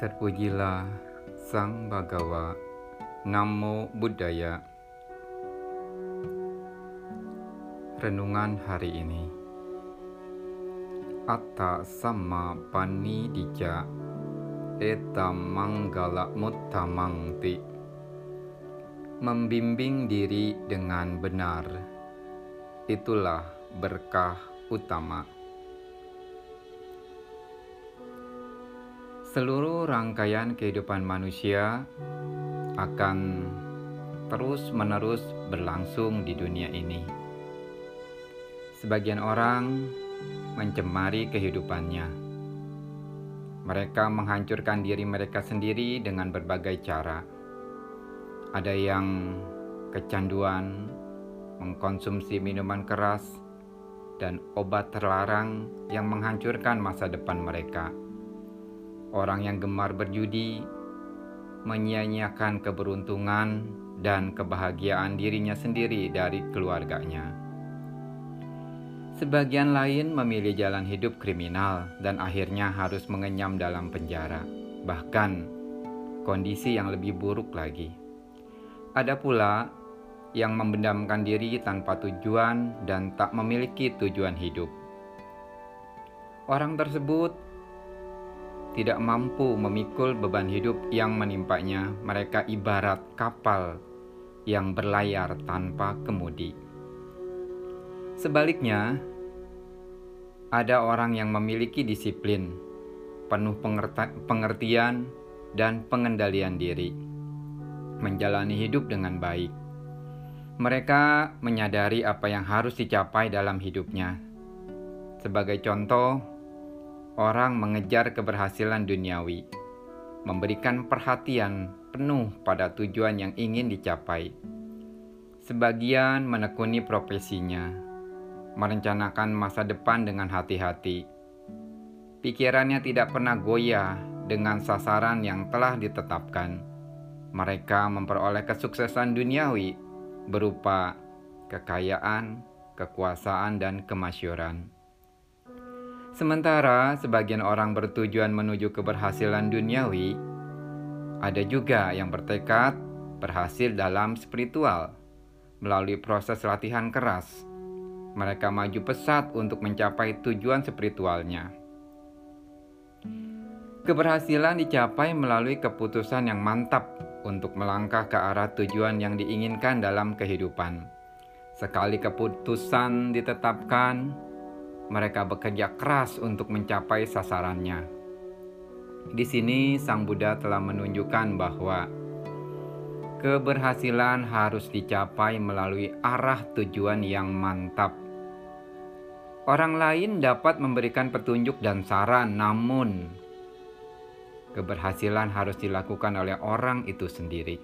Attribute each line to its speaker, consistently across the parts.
Speaker 1: Terpujilah Sang Bagawa Namo Buddhaya. Renungan hari ini. Atta Sama Pani Dija Eta Manggala Muttamangti Membimbing diri dengan benar. Itulah berkah utama Seluruh rangkaian kehidupan manusia akan terus-menerus berlangsung di dunia ini. Sebagian orang mencemari kehidupannya. Mereka menghancurkan diri mereka sendiri dengan berbagai cara. Ada yang kecanduan, mengkonsumsi minuman keras, dan obat terlarang yang menghancurkan masa depan mereka Orang yang gemar berjudi menyia-nyiakan keberuntungan dan kebahagiaan dirinya sendiri dari keluarganya. Sebagian lain memilih jalan hidup kriminal dan akhirnya harus mengenyam dalam penjara, bahkan kondisi yang lebih buruk lagi. Ada pula yang membendamkan diri tanpa tujuan dan tak memiliki tujuan hidup. Orang tersebut tidak mampu memikul beban hidup yang menimpanya, mereka ibarat kapal yang berlayar tanpa kemudi. Sebaliknya, ada orang yang memiliki disiplin, penuh pengertian, dan pengendalian diri, menjalani hidup dengan baik. Mereka menyadari apa yang harus dicapai dalam hidupnya. Sebagai contoh, orang mengejar keberhasilan duniawi, memberikan perhatian penuh pada tujuan yang ingin dicapai. Sebagian menekuni profesinya, merencanakan masa depan dengan hati-hati. Pikirannya tidak pernah goyah dengan sasaran yang telah ditetapkan. Mereka memperoleh kesuksesan duniawi berupa kekayaan, kekuasaan, dan kemasyuran. Sementara sebagian orang bertujuan menuju keberhasilan duniawi, ada juga yang bertekad berhasil dalam spiritual melalui proses latihan keras. Mereka maju pesat untuk mencapai tujuan spiritualnya. Keberhasilan dicapai melalui keputusan yang mantap untuk melangkah ke arah tujuan yang diinginkan dalam kehidupan. Sekali keputusan ditetapkan, mereka bekerja keras untuk mencapai sasarannya. Di sini, Sang Buddha telah menunjukkan bahwa keberhasilan harus dicapai melalui arah tujuan yang mantap. Orang lain dapat memberikan petunjuk dan saran, namun keberhasilan harus dilakukan oleh orang itu sendiri.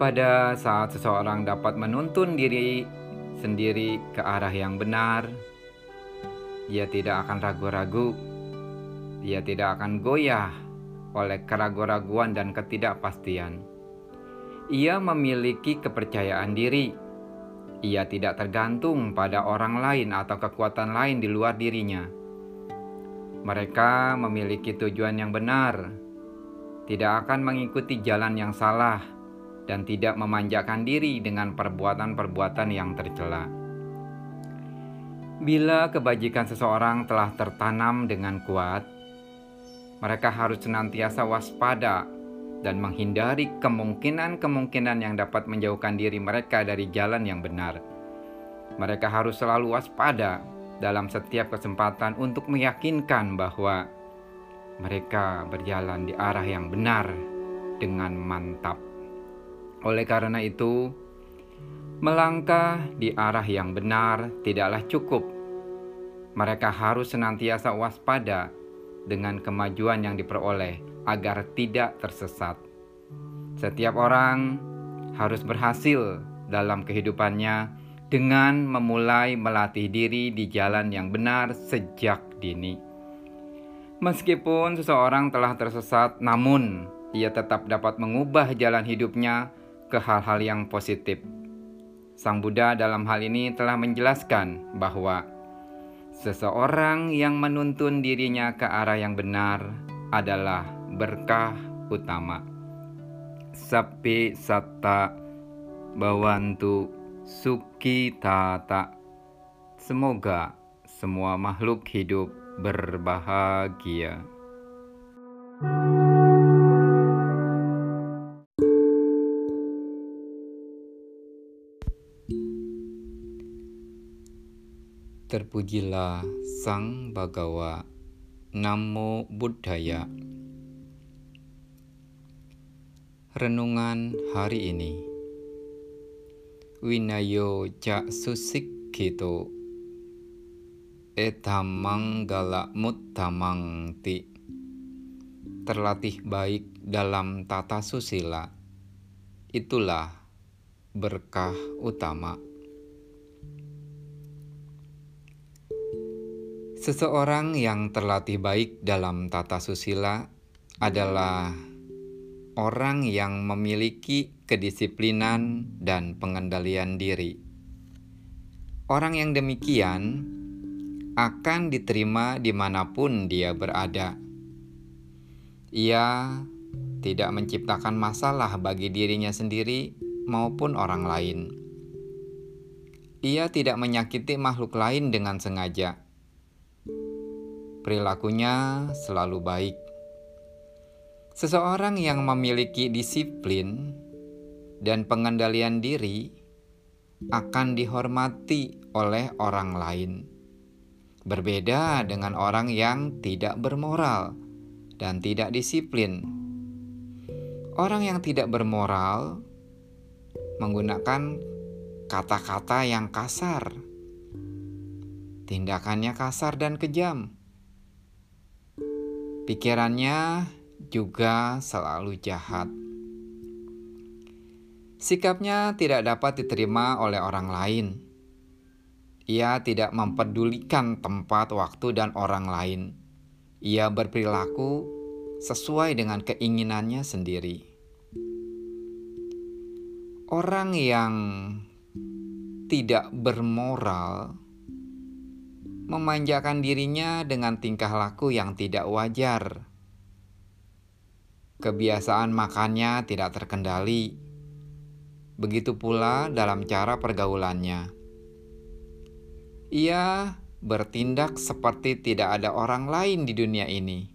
Speaker 1: Pada saat seseorang dapat menuntun diri sendiri ke arah yang benar, dia tidak akan ragu-ragu, dia tidak akan goyah oleh keraguan-raguan dan ketidakpastian. Ia memiliki kepercayaan diri. Ia tidak tergantung pada orang lain atau kekuatan lain di luar dirinya. Mereka memiliki tujuan yang benar, tidak akan mengikuti jalan yang salah dan tidak memanjakan diri dengan perbuatan-perbuatan yang tercela. Bila kebajikan seseorang telah tertanam dengan kuat, mereka harus senantiasa waspada dan menghindari kemungkinan-kemungkinan yang dapat menjauhkan diri mereka dari jalan yang benar. Mereka harus selalu waspada dalam setiap kesempatan untuk meyakinkan bahwa mereka berjalan di arah yang benar dengan mantap. Oleh karena itu, melangkah di arah yang benar tidaklah cukup. Mereka harus senantiasa waspada dengan kemajuan yang diperoleh agar tidak tersesat. Setiap orang harus berhasil dalam kehidupannya dengan memulai melatih diri di jalan yang benar sejak dini. Meskipun seseorang telah tersesat, namun ia tetap dapat mengubah jalan hidupnya ke hal-hal yang positif. Sang Buddha dalam hal ini telah menjelaskan bahwa seseorang yang menuntun dirinya ke arah yang benar adalah berkah utama. Sapi sata bawantu suki tata. Semoga semua makhluk hidup berbahagia. Terpujilah Sang Bagawa Namo Buddhaya. Renungan hari ini. Winayo Cak Susik Gitu Etamang Galak Muttamang Ti. Terlatih baik dalam tata susila. Itulah berkah utama Seseorang yang terlatih baik dalam tata susila adalah orang yang memiliki kedisiplinan dan pengendalian diri. Orang yang demikian akan diterima di mana pun dia berada. Ia tidak menciptakan masalah bagi dirinya sendiri maupun orang lain. Ia tidak menyakiti makhluk lain dengan sengaja perilakunya selalu baik. Seseorang yang memiliki disiplin dan pengendalian diri akan dihormati oleh orang lain. Berbeda dengan orang yang tidak bermoral dan tidak disiplin. Orang yang tidak bermoral menggunakan kata-kata yang kasar, tindakannya kasar dan kejam Pikirannya juga selalu jahat. Sikapnya tidak dapat diterima oleh orang lain. Ia tidak mempedulikan tempat, waktu, dan orang lain. Ia berperilaku sesuai dengan keinginannya sendiri. Orang yang tidak bermoral memanjakan dirinya dengan tingkah laku yang tidak wajar. Kebiasaan makannya tidak terkendali. Begitu pula dalam cara pergaulannya. Ia bertindak seperti tidak ada orang lain di dunia ini.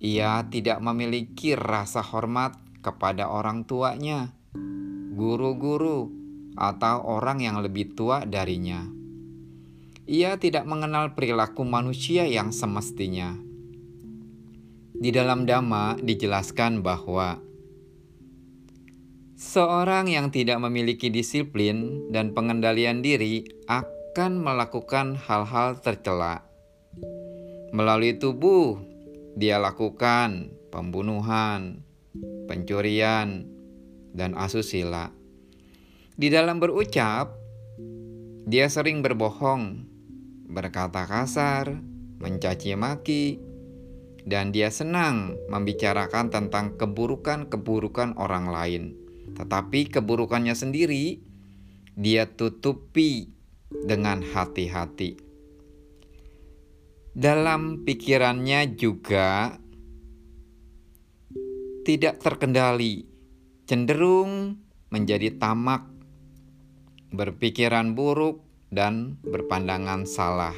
Speaker 1: Ia tidak memiliki rasa hormat kepada orang tuanya, guru-guru, atau orang yang lebih tua darinya ia tidak mengenal perilaku manusia yang semestinya. Di dalam Dhamma dijelaskan bahwa seorang yang tidak memiliki disiplin dan pengendalian diri akan melakukan hal-hal tercela. Melalui tubuh, dia lakukan pembunuhan, pencurian, dan asusila. Di dalam berucap, dia sering berbohong berkata kasar, mencaci maki, dan dia senang membicarakan tentang keburukan-keburukan orang lain. Tetapi keburukannya sendiri dia tutupi dengan hati-hati. Dalam pikirannya juga tidak terkendali, cenderung menjadi tamak, berpikiran buruk, dan berpandangan salah.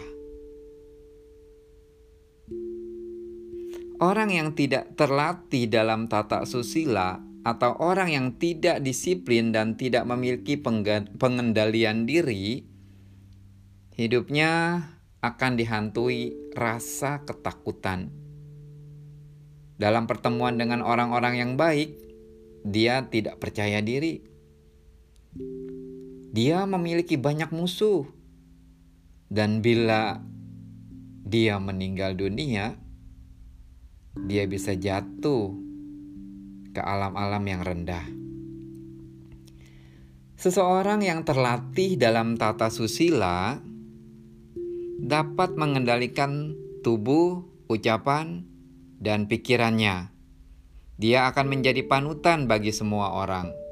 Speaker 1: Orang yang tidak terlatih dalam tata susila atau orang yang tidak disiplin dan tidak memiliki pengendalian diri, hidupnya akan dihantui rasa ketakutan. Dalam pertemuan dengan orang-orang yang baik, dia tidak percaya diri dia memiliki banyak musuh. Dan bila dia meninggal dunia, dia bisa jatuh ke alam-alam yang rendah. Seseorang yang terlatih dalam tata susila dapat mengendalikan tubuh, ucapan, dan pikirannya. Dia akan menjadi panutan bagi semua orang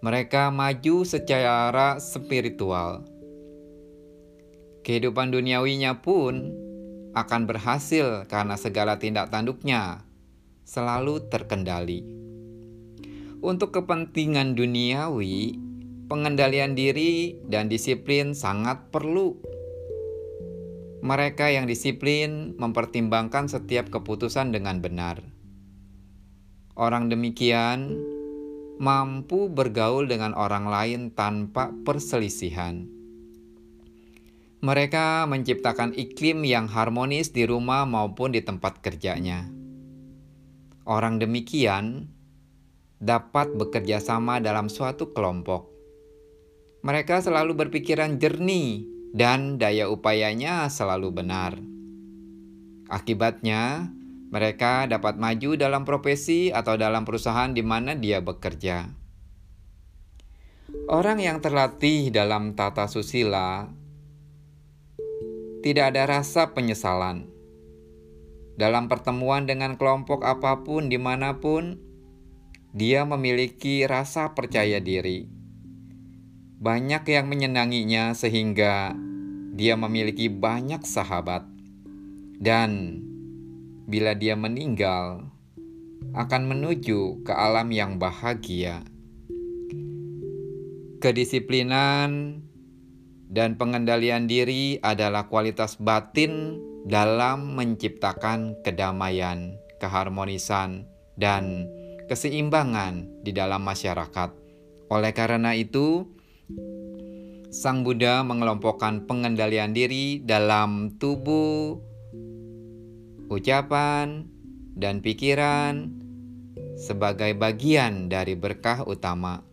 Speaker 1: mereka maju secara spiritual. Kehidupan duniawinya pun akan berhasil karena segala tindak tanduknya selalu terkendali. Untuk kepentingan duniawi, pengendalian diri dan disiplin sangat perlu. Mereka yang disiplin mempertimbangkan setiap keputusan dengan benar. Orang demikian mampu bergaul dengan orang lain tanpa perselisihan. Mereka menciptakan iklim yang harmonis di rumah maupun di tempat kerjanya. Orang demikian dapat bekerja sama dalam suatu kelompok. Mereka selalu berpikiran jernih dan daya upayanya selalu benar. Akibatnya, mereka dapat maju dalam profesi atau dalam perusahaan di mana dia bekerja. Orang yang terlatih dalam tata susila tidak ada rasa penyesalan. Dalam pertemuan dengan kelompok apa pun di mana pun, dia memiliki rasa percaya diri. Banyak yang menyenanginya sehingga dia memiliki banyak sahabat. Dan bila dia meninggal, akan menuju ke alam yang bahagia. Kedisiplinan dan pengendalian diri adalah kualitas batin dalam menciptakan kedamaian, keharmonisan, dan keseimbangan di dalam masyarakat. Oleh karena itu, Sang Buddha mengelompokkan pengendalian diri dalam tubuh, ucapan, dan pikiran sebagai bagian dari berkah utama.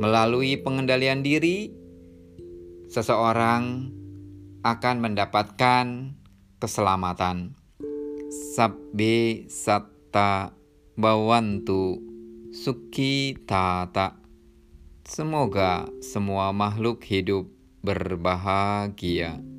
Speaker 1: Melalui pengendalian diri, seseorang akan mendapatkan keselamatan. Sabbe satta bawantu suki tata. Semoga semua makhluk hidup berbahagia.